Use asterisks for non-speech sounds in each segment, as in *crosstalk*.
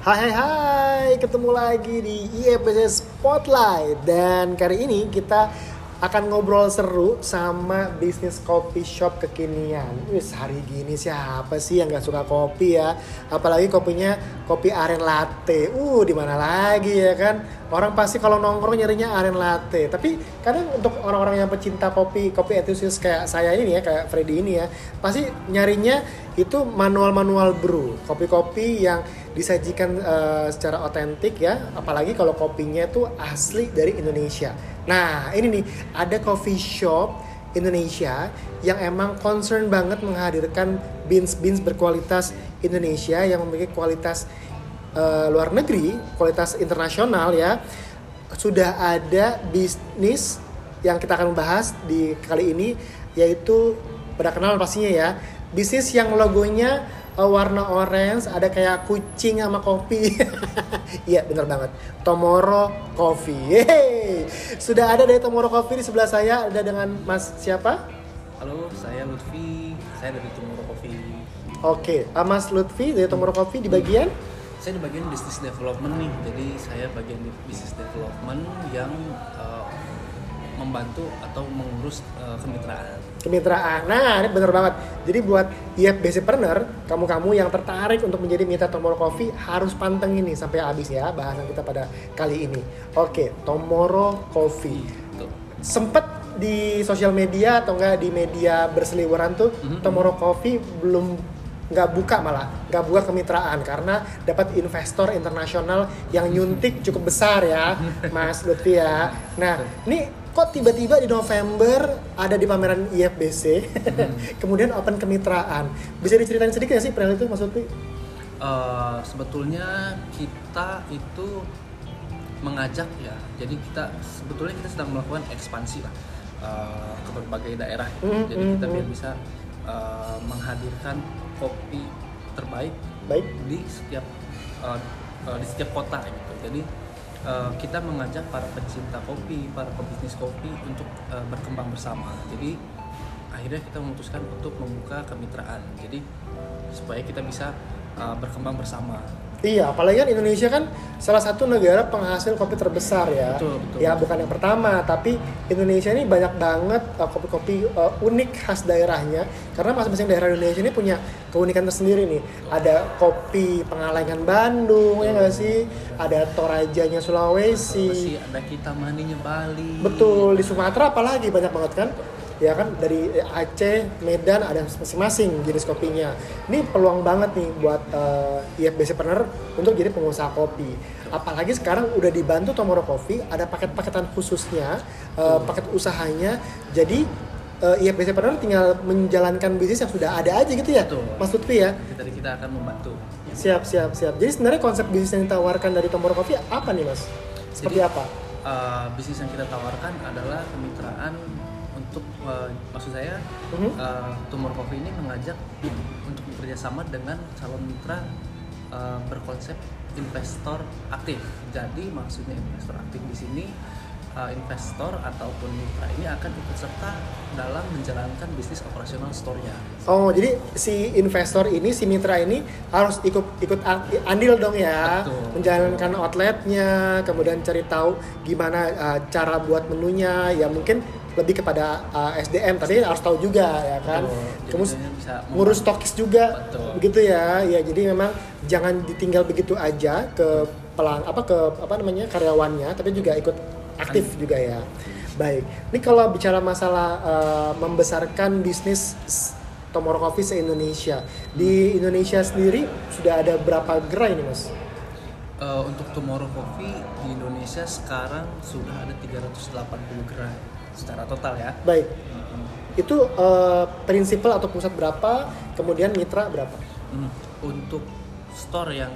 Hai hai hai, ketemu lagi di IEPC Spotlight. Dan kali ini kita akan ngobrol seru sama bisnis kopi shop kekinian. Wis hari gini siapa sih yang gak suka kopi ya? Apalagi kopinya kopi aren latte. Uh di mana lagi ya kan? Orang pasti kalau nongkrong nyarinya aren latte. Tapi kadang untuk orang-orang yang pecinta kopi Kopi enthusiast kayak saya ini ya Kayak Freddy ini ya Pasti nyarinya itu manual-manual brew. Kopi-kopi yang disajikan uh, secara otentik ya apalagi kalau kopinya itu asli dari Indonesia. Nah ini nih ada coffee shop Indonesia yang emang concern banget menghadirkan beans beans berkualitas Indonesia yang memiliki kualitas uh, luar negeri kualitas internasional ya. Sudah ada bisnis yang kita akan bahas di kali ini yaitu pada kenal pastinya ya bisnis yang logonya uh, warna orange ada kayak kucing sama kopi *laughs* iya bener banget Tomoro Coffee Yeay. sudah ada dari Tomoro Coffee di sebelah saya ada dengan Mas siapa Halo, saya Lutfi. Saya dari Tomorrow Coffee. Oke, okay. Mas Lutfi dari Tomoro Coffee di bagian? Saya di bagian business development nih. Jadi saya bagian business development yang uh, membantu atau mengurus uh, kemitraan. Kemitraan. Nah, ini bener banget. Jadi buat IFBC Partner, kamu-kamu yang tertarik untuk menjadi mitra Tomorrow Coffee harus panteng ini sampai habis ya bahasan kita pada kali ini. Oke, Tomorrow Coffee. Tuh. Sempet di sosial media atau enggak di media berseliweran tuh mm -hmm. Tomorrow Coffee belum nggak buka malah nggak buka kemitraan karena dapat investor internasional yang nyuntik cukup besar ya *laughs* Mas Lutfi ya. Nah ini kok tiba-tiba di November ada di pameran IFBC hmm. *laughs* kemudian open kemitraan. Bisa diceritain sedikit ya sih perihal itu maksudnya uh, sebetulnya kita itu mengajak ya. Jadi kita sebetulnya kita sedang melakukan ekspansi lah uh, ke berbagai daerah mm, jadi kita hmm, biar hmm. bisa uh, menghadirkan kopi terbaik baik. di setiap uh, uh, di setiap kota gitu. Jadi uh, kita mengajak para pencinta kopi, para pebisnis kopi untuk uh, berkembang bersama. Jadi akhirnya kita memutuskan untuk membuka kemitraan. Jadi supaya kita bisa uh, berkembang bersama. Iya, apalagi kan Indonesia kan salah satu negara penghasil kopi terbesar ya. Betul, betul. Ya bukan yang pertama, tapi Indonesia ini banyak banget uh, kopi-kopi uh, unik khas daerahnya. Karena masing-masing daerah Indonesia ini punya keunikan tersendiri nih. Ada kopi Pengalengan Bandung betul. ya nggak sih? Ada Torajanya Sulawesi. Ada kita maninya Bali. Betul, di Sumatera apalagi banyak banget kan? Ya kan dari Aceh, Medan ada masing-masing jenis kopinya. Ini peluang banget nih buat uh, IFBC Partner untuk jadi pengusaha kopi. Apalagi sekarang udah dibantu Tomorrow Coffee, ada paket-paketan khususnya, uh, paket usahanya. Jadi uh, IFBC Partner tinggal menjalankan bisnis yang sudah ada aja gitu ya, Betul. Mas Lutfi ya. Kita kita akan membantu. Siap, siap, siap. Jadi sebenarnya konsep bisnis yang ditawarkan dari Tomorrow Coffee apa nih, Mas? Seperti Jadi, apa? Uh, bisnis yang kita tawarkan adalah kemitraan untuk uh, maksud saya uh, Tumor Coffee ini mengajak untuk bekerja sama dengan calon mitra uh, berkonsep investor aktif. Jadi maksudnya investor aktif di sini uh, investor ataupun mitra ini akan ikut serta dalam menjalankan bisnis operasional store-nya. Oh, jadi si investor ini, si mitra ini harus ikut ikut andil dong ya, Betul. menjalankan outletnya, kemudian cari tahu gimana uh, cara buat menunya, ya mungkin lebih kepada uh, SDM tadi harus tahu juga ya kan? Terus ngurus stokis juga Betul. begitu ya. Ya jadi memang jangan ditinggal begitu aja ke pelang apa ke apa namanya karyawannya tapi juga ikut aktif juga ya. Baik, ini kalau bicara masalah uh, membesarkan bisnis Tomorrow Coffee se-Indonesia, di Indonesia sendiri sudah ada berapa gerai nih mas? Uh, untuk Tomorrow Coffee di Indonesia sekarang sudah ada 380 gerai secara total ya. Baik. Hmm. Itu uh, prinsipal atau pusat berapa, kemudian mitra berapa? Hmm. Untuk store yang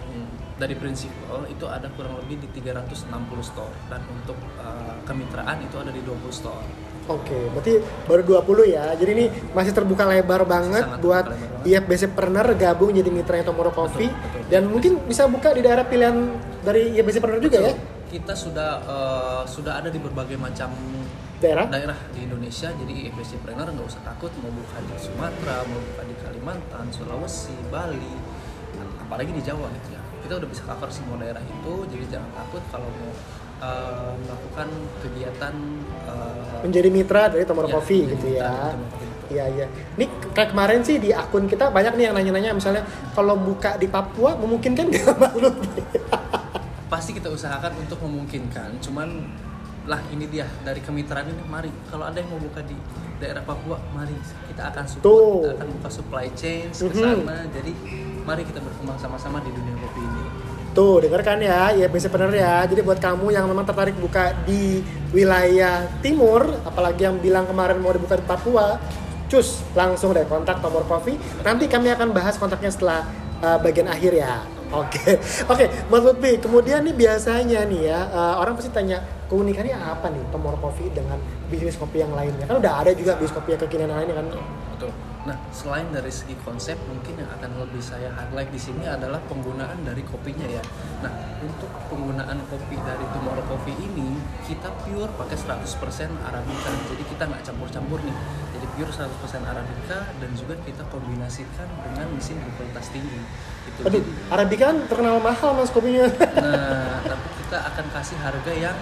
dari prinsipal itu ada kurang lebih di 360 store dan untuk uh, kemitraan itu ada di 20 store. Oke, berarti baru 20 ya. Jadi ini masih terbuka lebar banget Sangat buat IFBC Partner gabung jadi mitranya Tomorrow Coffee betul, betul. dan mungkin bisa buka di daerah pilihan dari IFBC Partner juga betul. ya. Kita sudah uh, sudah ada di berbagai macam daerah daerah di Indonesia jadi IFBC Partner nggak usah takut mau buka di Sumatera, mau buka di Kalimantan, Sulawesi, Bali, apalagi di Jawa gitu ya kita udah bisa cover semua daerah itu jadi jangan takut kalau mau uh, melakukan kegiatan uh, menjadi mitra dari Tomor ya, Coffee menjadi gitu ya Coffee, betul. Iya iya. Ini kayak kemarin sih di akun kita banyak nih yang nanya-nanya misalnya kalau buka di Papua memungkinkan nggak pasti kita usahakan untuk memungkinkan cuman lah ini dia dari kemitraan ini mari kalau ada yang mau buka di daerah Papua mari kita akan support Tuh. kita akan buka supply chain ke Mhm. sana jadi mari kita berkembang sama-sama di dunia kopi ini Tuh dengarkan ya, ya bisa bener ya. Jadi buat kamu yang memang tertarik buka di wilayah timur, apalagi yang bilang kemarin mau dibuka di Papua, cus langsung deh kontak Tomor Coffee. Nanti kami akan bahas kontaknya setelah uh, bagian akhir ya. Oke, *laughs* oke, Mas Lutfi. Kemudian nih biasanya nih ya uh, orang pasti tanya keunikannya apa nih Tomor Coffee dengan bisnis kopi yang lainnya? Kan udah ada juga bisnis kopi yang kekinian lainnya kan. betul nah selain dari segi konsep mungkin yang akan lebih saya highlight di sini adalah penggunaan dari kopinya ya nah untuk penggunaan kopi dari Tomorrow Coffee ini kita pure pakai 100% Arabica jadi kita nggak campur-campur nih jadi pure 100% Arabica dan juga kita kombinasikan dengan mesin berkualitas tinggi itu Aduh, Arabica kan terkenal mahal mas kopinya. nah tapi kita akan kasih harga yang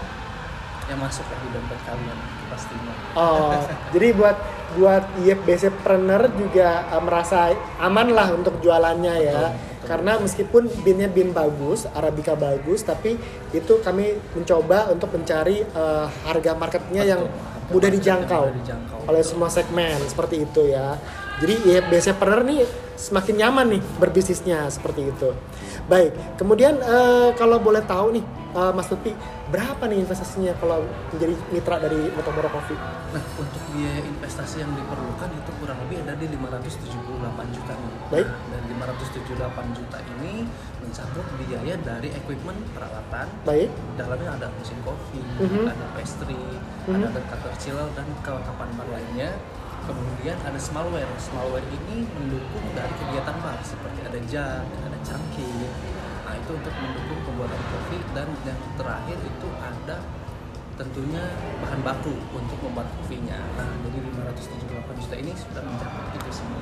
yang masuk lah di dompet kalian pastinya Oh, *laughs* jadi buat buat IFBC Planner juga uh, merasa aman lah untuk jualannya ya. Betul, betul. Karena meskipun binnya bin bagus, Arabica bagus, tapi itu kami mencoba untuk mencari uh, harga marketnya yang Betul, harga mudah market dijangkau, yang mudah dijangkau. oleh semua segmen seperti itu ya. Jadi IFBC Planner nih semakin nyaman nih berbisnisnya seperti itu. Baik, kemudian uh, kalau boleh tahu nih uh, Mas Lutfi, berapa nih investasinya kalau menjadi mitra dari Motomoro Coffee? Nah, untuk biaya investasi yang diperlukan itu kurang lebih ada di 578 juta nih. Baik. Nah, dan 578 juta ini mencakup biaya dari equipment peralatan, Baik. dalamnya ada mesin kopi, Mhm. ada pastry, Mhm. ada decanter chiller dan kelengkapan lainnya. Kemudian ada smallware. Smallware ini mendukung dari kegiatan bar seperti ada jug, ada cangkir. Nah, itu untuk mendukung pembuatan kopi dan yang terakhir itu ada tentunya bahan baku untuk membuat kopinya. Nah, jadi 578 juta ini sudah mencakup itu semua.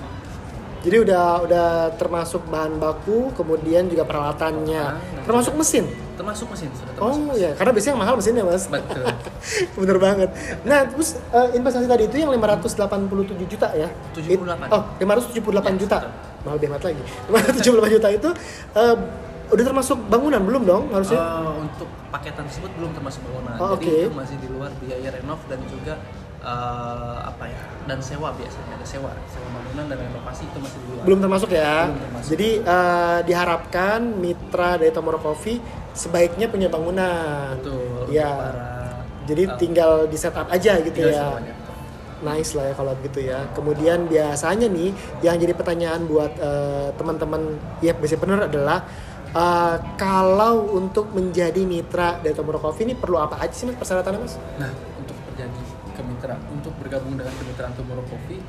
Jadi udah udah termasuk bahan baku, kemudian juga peralatannya, Peralatan, termasuk mesin. Termasuk mesin sudah termasuk. Oh ya, karena biasanya yang mahal mesinnya mas. Betul. *laughs* Bener banget. Nah terus eh, investasi tadi itu yang 587 juta ya? 78. Oh 578 Ya, juta. Mahal banget lagi. *laughs* 578 juta itu eh, udah termasuk bangunan belum dong harusnya? Eh, untuk paketan tersebut belum termasuk bangunan. Oh, Jadi oke. itu masih di luar biaya renov dan juga eh, apa ya? Dan sewa biasanya ada sewa, sewa bangunan dan renovasi itu masih di luar. Belum termasuk ya. Belum termasuk. Jadi eh, diharapkan mitra dari Tomoro Coffee sebaiknya punya bangunan. Betul. Iya. para, Jadi eh, tinggal di setup aja gitu tinggal ya. betul. Nice lah ya kalau begitu ya. Kemudian biasanya nih yang jadi pertanyaan buat eh, teman-teman IFBC Partner adalah eh, kalau untuk menjadi mitra dari Tomoro Coffee ini perlu apa aja sih mas persyaratannya mas? Nah, untuk terjadi kemitraan, untuk bergabung dengan kemitraan Tomorrow Coffee,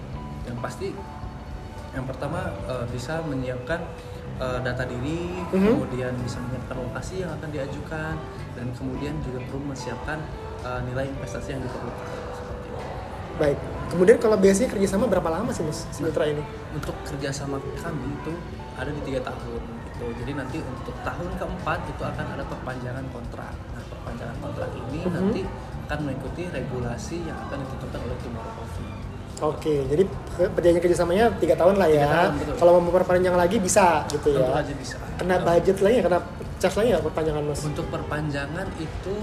yang pasti yang pertama eh, bisa menyiapkan data diri, Mhm. kemudian bisa menyiapkan lokasi yang akan diajukan, dan kemudian juga perlu mempersiapkan eh, nilai investasi yang diperlukan. Baik. Kemudian kalau biasanya kerjasama berapa lama sih mas mitra ini? Untuk kerjasama kami itu ada di tiga tahun. Gitu. Jadi nanti untuk tahun keempat itu akan ada perpanjangan kontrak. Nah, perpanjangan kontrak ini Mhm. nanti akan mengikuti regulasi yang akan ditentukan oleh Tomorrow Coffee. Oke, jadi perjanjian kerjasamanya tiga tahun lah ya. Tahun, betul. Kalau mau memperpanjang lagi bisa gitu Tentu ya. aja bisa. Kena budget lagi ya, kena charge lagi nggak perpanjangan mas? Untuk perpanjangan itu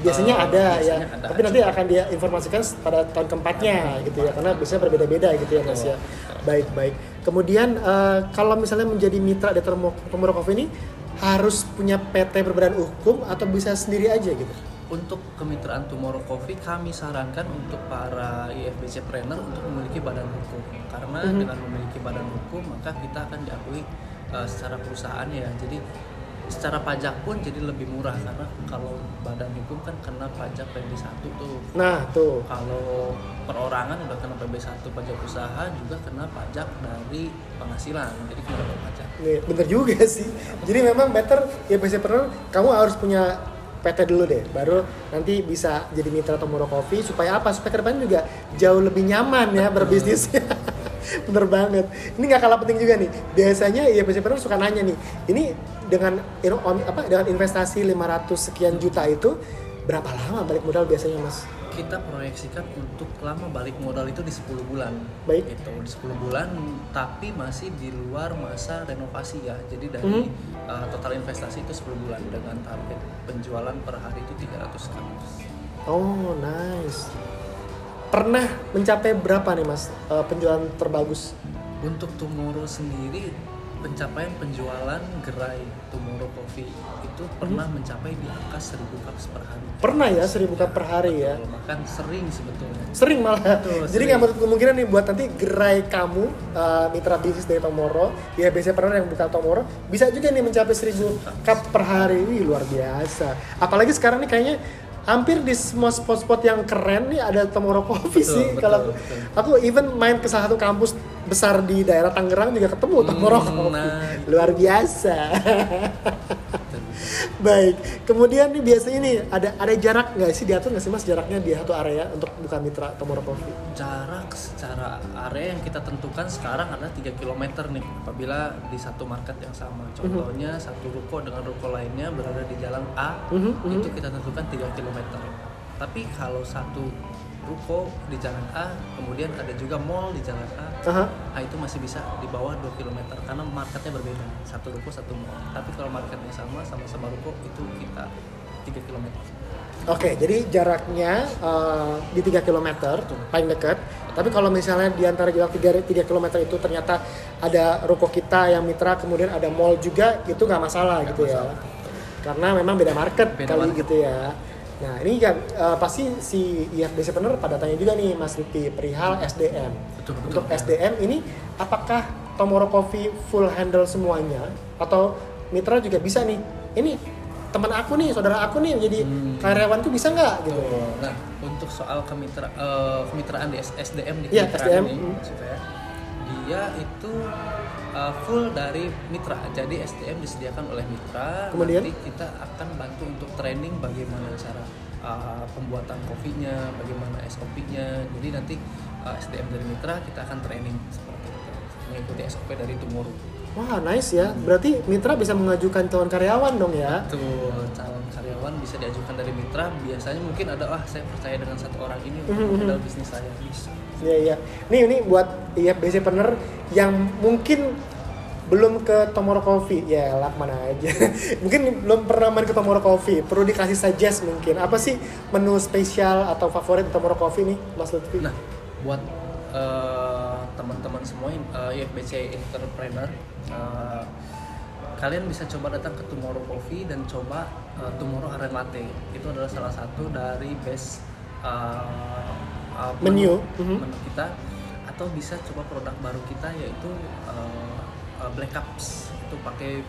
biasanya eh, ada ya. biasanya ada. tapi nanti akan dia informasikan pada tahun keempatnya gitu ya karena biasanya berbeda-beda gitu ya mas ya. Baik baik. Kemudian eh, kalau misalnya menjadi mitra dari Tomorrow Coffee ini harus punya PT berbadan hukum atau bisa sendiri aja gitu? Untuk kemitraan Tomorrow Coffee kami sarankan untuk para IFBC trainer untuk memiliki badan hukum. Karena Mhm. dengan memiliki badan hukum maka kita akan diakui eh, secara perusahaan ya. Jadi secara pajak pun jadi lebih murah karena kalau badan hukum kan kena pajak PB1 tuh. nah tuh Kalau perorangan udah kena PB1 pajak usaha juga kena pajak dari penghasilan. Jadi kena pajak. nih bener juga *laughs* sih jadi memang better ya biasanya pernah kamu harus punya PT dulu deh baru nanti bisa jadi mitra Tomorrow Coffee supaya apa supaya ke depan juga jauh lebih nyaman ya berbisnis *laughs* *laughs* Bener banget. Ini nggak kalah penting juga nih. Biasanya ya entrepreneur suka nanya nih, ini dengan you know, apa dengan investasi 500 sekian juta itu berapa lama balik modal biasanya mas? kita proyeksikan untuk lama balik modal itu di 10 bulan Baik. gitu di 10 bulan tapi masih di luar masa renovasi ya jadi dari Mhm. uh, total investasi itu 10 bulan dengan target penjualan per hari itu 300 kamus Oh nice. Pernah mencapai berapa nih mas eh, penjualan terbagus? untuk Tomorrow sendiri pencapaian penjualan gerai Tomorrow Coffee itu pernah Mhm. mencapai di angka 1000 cups per hari Pernah ya seribu cup per hari ya? Betul, bahkan sering sebetulnya Sering malah. Betul, Jadi nggak menutup kemungkinan nih buat nanti gerai kamu eh, mitra bisnis dari Tomoro, ya biasanya pernah yang buka Tomoro, bisa juga nih mencapai 1000 cup per hari. Wih luar biasa. Apalagi sekarang nih kayaknya hampir di semua spot-spot yang keren nih ada Tomoro Coffee Betul, sih. Kalau aku even main ke salah satu kampus besar di daerah Tangerang juga ketemu Tomoro Hmm, Coffee. nah. Luar biasa. *laughs* *laughs* Baik, kemudian nih biasanya nih ada ada jarak nggak sih diatur nggak sih mas jaraknya di satu area untuk buka mitra Tomoro Coffee? jarak secara area yang kita tentukan sekarang adalah 3 km nih apabila di satu market yang sama contohnya satu ruko dengan ruko lainnya berada di jalan A Mhm, mhm. itu kita tentukan 3 km tapi kalau satu ruko di jalan A kemudian ada juga mall di jalan A Aha. nah itu masih bisa di bawah 2 km karena marketnya berbeda satu ruko satu mall tapi kalau marketnya sama sama-sama ruko itu kita 3 km Oke, jadi jaraknya eh, di 3 km paling dekat. Tapi kalau misalnya di antara jarak 3, 3 km itu ternyata ada ruko kita yang mitra, kemudian ada mall juga, itu nggak masalah gitu ya. Karena memang beda market Beda kali market. gitu ya. Nah ini kan eh, pasti si IFBC Partner pada tanya juga nih Mas Lutfi perihal SDM. Betul, betul. Untuk SDM ini apakah Tomorrow Coffee full handle semuanya atau mitra juga bisa nih? Ini teman aku nih, saudara aku nih jadi Hmm. karyawanku bisa nggak gitu? Nah, untuk soal kemitra, eh, kemitraan di SDM di Iya, kemitraan SDM. ini, Hmm. dia itu eh, full dari mitra. Jadi SDM disediakan oleh mitra. Kemudian? nanti kita akan bantu untuk training bagaimana cara eh, pembuatan kopinya, bagaimana SOP-nya. Jadi nanti eh, SDM dari mitra kita akan training seperti itu, mengikuti SOP dari Tomorrow. Wah nice ya, berarti mitra bisa mengajukan calon karyawan dong ya? Tuh, calon karyawan bisa diajukan dari mitra. Biasanya mungkin ada, wah saya percaya dengan satu orang ini Mhm, untuk mhm. modal bisnis saya bisa. Iya iya. Nih ini buat IFBC Partner yang mungkin belum ke Tomorrow Coffee, ya lah mana aja. *laughs* mungkin belum pernah main ke Tomorrow Coffee, perlu dikasih suggest mungkin. Apa sih menu spesial atau favorit di Tomorrow Coffee nih, Mas Lutfi? Nah, buat eh, teman-teman semua uh, IFBC entrepreneur, eh, kalian bisa coba datang ke Tomorrow Coffee dan coba eh, Tomorrow Aren Latte. Itu adalah salah satu dari best eh, eh, Menu. menu, menu kita. Atau bisa coba produk baru kita yaitu eh, eh, Black Cups. Itu pakai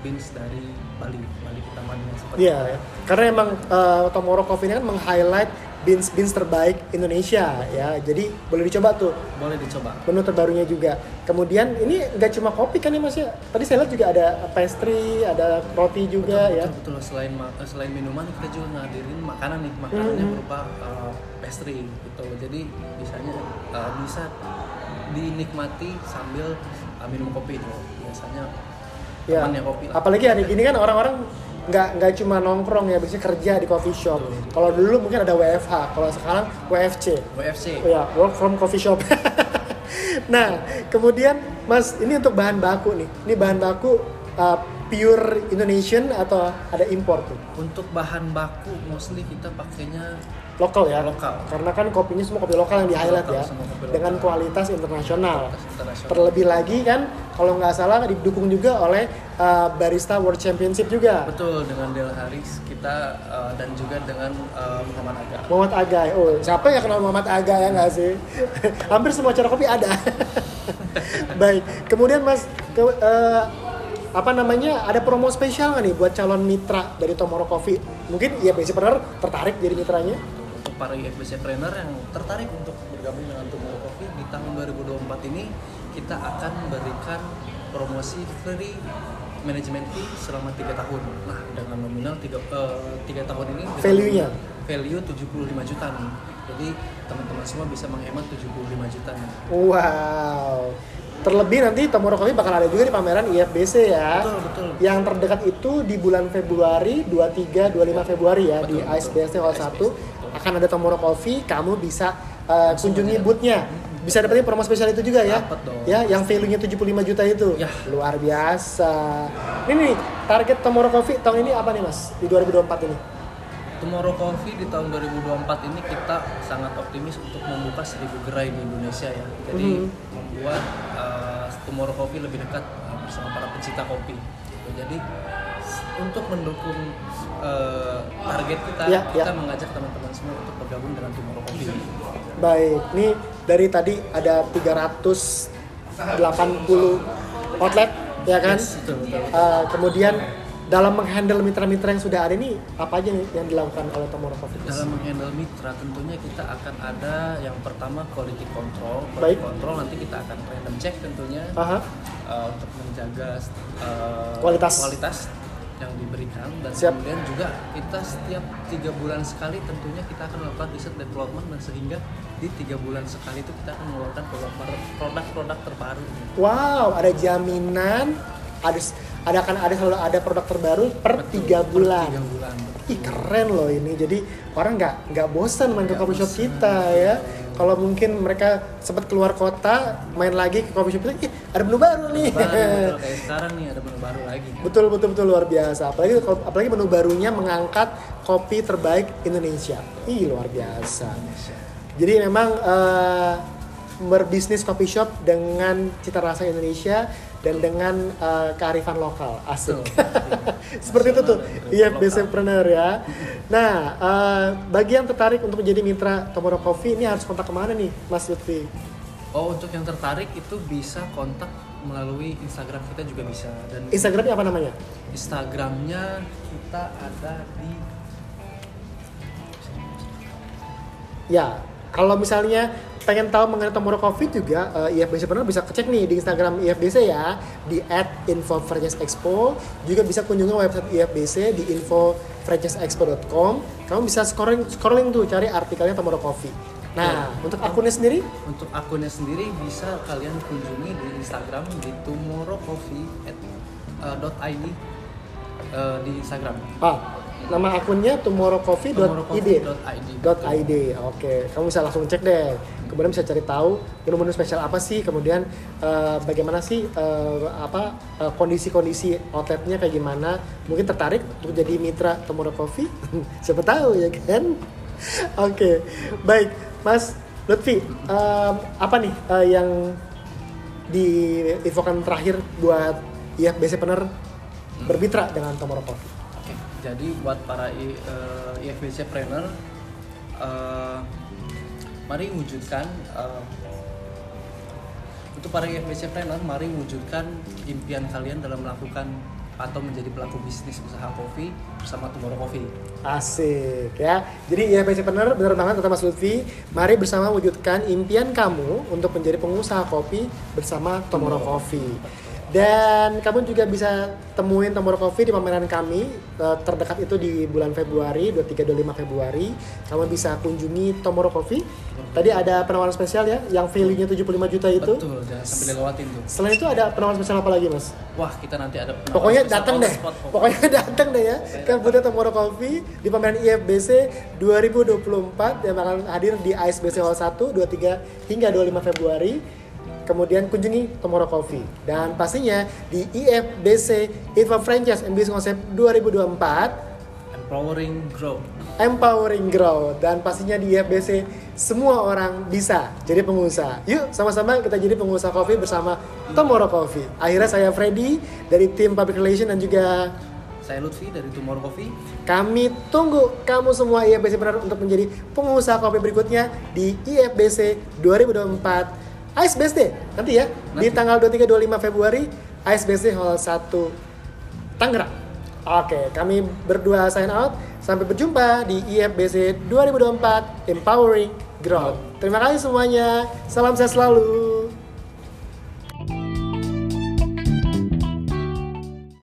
beans dari Bali, Bali Kitaman yang seperti Iya, ya. karena emang uh, Tomorrow Coffee ini kan meng-highlight beans beans terbaik Indonesia ya. Jadi boleh dicoba tuh boleh dicoba. menu terbarunya juga. Kemudian ini nggak cuma kopi kan ya Mas ya? Tadi saya lihat juga ada pastry, ada roti juga betul, ya. Betul, betul. Selain eh, selain minuman kita juga ngadirin makanan nih, makanannya Mhm. berupa uh, pastry gitu. Jadi bisanya uh, bisa dinikmati sambil uh, minum kopi itu. Biasanya Ya. kopi lah. Apalagi hari gini kan orang-orang nggak nggak cuma nongkrong ya, biasanya kerja di coffee shop. Kalau dulu mungkin ada WFH, kalau sekarang WFC. WFC. Ya, work from coffee shop. *laughs* nah, kemudian Mas, ini untuk bahan baku nih. Ini bahan baku uh, pure Indonesian atau ada impor tuh? Untuk bahan baku mostly kita pakainya Lokal ya? Lokal. Karena kan kopinya semua kopi lokal yang di highlight Lokal, ya. Dengan kualitas internasional. kualitas internasional. Terlebih lagi kan, kalau nggak salah didukung juga oleh uh, Barista World Championship juga. Betul dengan Del Haris kita uh, dan juga dengan uh, Muhammad Aga. Muhammad Aga, oh siapa yang kenal Muhammad Aga ya nggak sih? *laughs* Hampir semua cara kopi ada. *laughs* Baik, kemudian Mas, ke, eh, apa namanya? Ada promo spesial nggak nih buat calon mitra dari Tomorrow Coffee? Mungkin ya basic partner tertarik jadi mitranya? Untuk para IFBC trainer yang tertarik untuk bergabung dengan Tomorrow Coffee di tahun 2024 ini kita akan memberikan promosi free manajemen fee selama tiga tahun. Nah, dengan nominal tiga, eh, tiga tahun ini Value-nya? value 75 juta nih. Jadi teman-teman semua bisa menghemat 75 juta nih. Wow. Terlebih nanti Tomorrow Coffee bakal ada juga di pameran IFBC ya. Betul, betul. Yang terdekat itu di bulan Februari 23 25 Februari ya di Betul, betul. ISBSD Hall 1 ISBSD, betul. Akan ada Tomorrow Coffee, kamu bisa uh, kunjungi boothnya. Bisa dapetin promo spesial itu juga ya. Dapet dong. Ya, yang value-nya 75 juta itu. Ya. Luar biasa. Ini nih, target Tomorrow Coffee tahun ini apa nih, Mas? Di 2024 ini. Tomorrow Coffee di tahun 2024 ini kita sangat optimis untuk membuka 1000 gerai di Indonesia ya. Jadi Mhm. membuat uh, Tomorrow Coffee lebih dekat uh, bersama para pencinta kopi. Jadi untuk mendukung uh, target kita, Ya, kita ya. mengajak teman-teman semua untuk bergabung dengan Tomorrow Coffee. Baik, nih dari tadi ada 380 outlet ya kan? Yes, betul, betul. Uh, kemudian dalam menghandle mitra-mitra yang sudah ada ini apa aja nih yang dilakukan oleh Tomorrow Coffee? Dalam menghandle mitra tentunya kita akan ada yang pertama quality control. Baik. Quality control nanti kita akan random check tentunya. Aha. uh, untuk menjaga uh, Kualitas. kualitas yang diberikan dan Siap. kemudian juga kita setiap tiga bulan sekali tentunya kita akan melakukan riset development dan sehingga di tiga bulan sekali itu kita akan mengeluarkan produk- produk-produk terbaru Wow, ada jaminan, ada ada akan ada selalu ada produk terbaru per Betul, tiga per bulan. tiga bulan Ih keren loh ini. Jadi orang nggak nggak bosan main ke coffee shop kita ya. Kalau mungkin mereka sempat keluar kota main lagi ke coffee shop ih ada menu baru nih. Baru, betul. *laughs* kayak sekarang nih ada menu baru lagi kan. betul betul betul luar biasa. Apalagi apalagi menu barunya mengangkat kopi terbaik Indonesia. Ih luar biasa. Jadi memang eh, berbisnis coffee shop dengan cita rasa Indonesia dan dengan eh, kearifan lokal asik. Betul. *laughs* Seperti itu tuh, iya entrepreneur ya. Nah, eh, bagi yang tertarik untuk menjadi mitra Tomorrow Coffee ini harus kontak ke mana nih, Mas Lutfi? oh untuk yang tertarik itu bisa kontak melalui Instagram kita juga bisa dan Instagramnya apa namanya? Instagramnya kita ada di Ya, kalau misalnya pengen tahu mengenai Tomorrow Coffee juga eh, IFBC Partner bisa cek nih di Instagram IFBC ya di @infofranchiseexpo. Juga bisa kunjungi website IFBC di infofranchiseexpo.com kamu bisa scrolling scrolling tuh cari artikelnya Tomorrow Coffee. Nah untuk akunnya sendiri? Untuk akunnya sendiri bisa kalian kunjungi di Instagram di tomorrowcoffee@id eh, di Instagram. ah nama akunnya tomorrowcoffee.id. .id. Oke, kamu bisa langsung cek deh. Kemudian bisa cari tahu menu-menu spesial apa sih, kemudian eh, bagaimana sih eh, apa eh, kondisi-kondisi outletnya kayak gimana. Mungkin tertarik untuk jadi mitra Tomorrow Coffee? *laughs* Siapa tahu ya kan? Oke, baik, Mas Lutfi, em, apa nih eh, yang diinfokan terakhir buat IFBC Partner bermitra dengan Tomorrow Coffee? Jadi buat para I, eh, IFBC trainer, eh, mari wujudkan eh, untuk para IFBC trainer, mari wujudkan impian kalian dalam melakukan atau menjadi pelaku bisnis usaha kopi bersama Tomorrow Coffee. Asik ya. Jadi ya PC Partner bener banget kata Mas Lutfi. Mari bersama wujudkan impian kamu untuk menjadi pengusaha kopi bersama Tomorrow Coffee. Dan kamu juga bisa temuin Tomorrow Coffee di pameran kami eh, terdekat itu di bulan Februari 23-25 Februari. Kamu bisa kunjungi Tomorrow Coffee. Tadi ada penawaran spesial ya yang value-nya 75 juta itu. Betul, jangan sampai dilewatin tuh. Selain itu ada penawaran spesial apa lagi, Mas? Wah, kita nanti ada penawaran Pokoknya datang deh. spot, pokoknya. Pokoknya *laughs* datang deh ya ke booth Tomorrow Coffee di pameran IFBC 2024 yang bakal hadir di ISBC Hall 1 23 hingga 25 Februari. Kemudian kunjungi Tomorrow Coffee dan pastinya di IFBC Info Franchise and Business Concept 2024 Empowering Growth. Empowering Growth dan pastinya di IFBC semua orang bisa jadi pengusaha. Yuk sama-sama kita jadi pengusaha kopi bersama Tomorrow Coffee. Akhirnya saya Freddy dari tim Public Relation dan juga Saya Lutfi dari Tomorrow Coffee. kami tunggu kamu semua IFBC benar untuk menjadi pengusaha kopi berikutnya di IFBC 2024 ISBSD nanti ya di Nanti. tanggal 23-25 Februari ISBC Hall 1 Tangerang. Oke, kami berdua sign out. Sampai berjumpa di IFBC 2024 Empowering Growth. Terima kasih semuanya. Salam sehat selalu.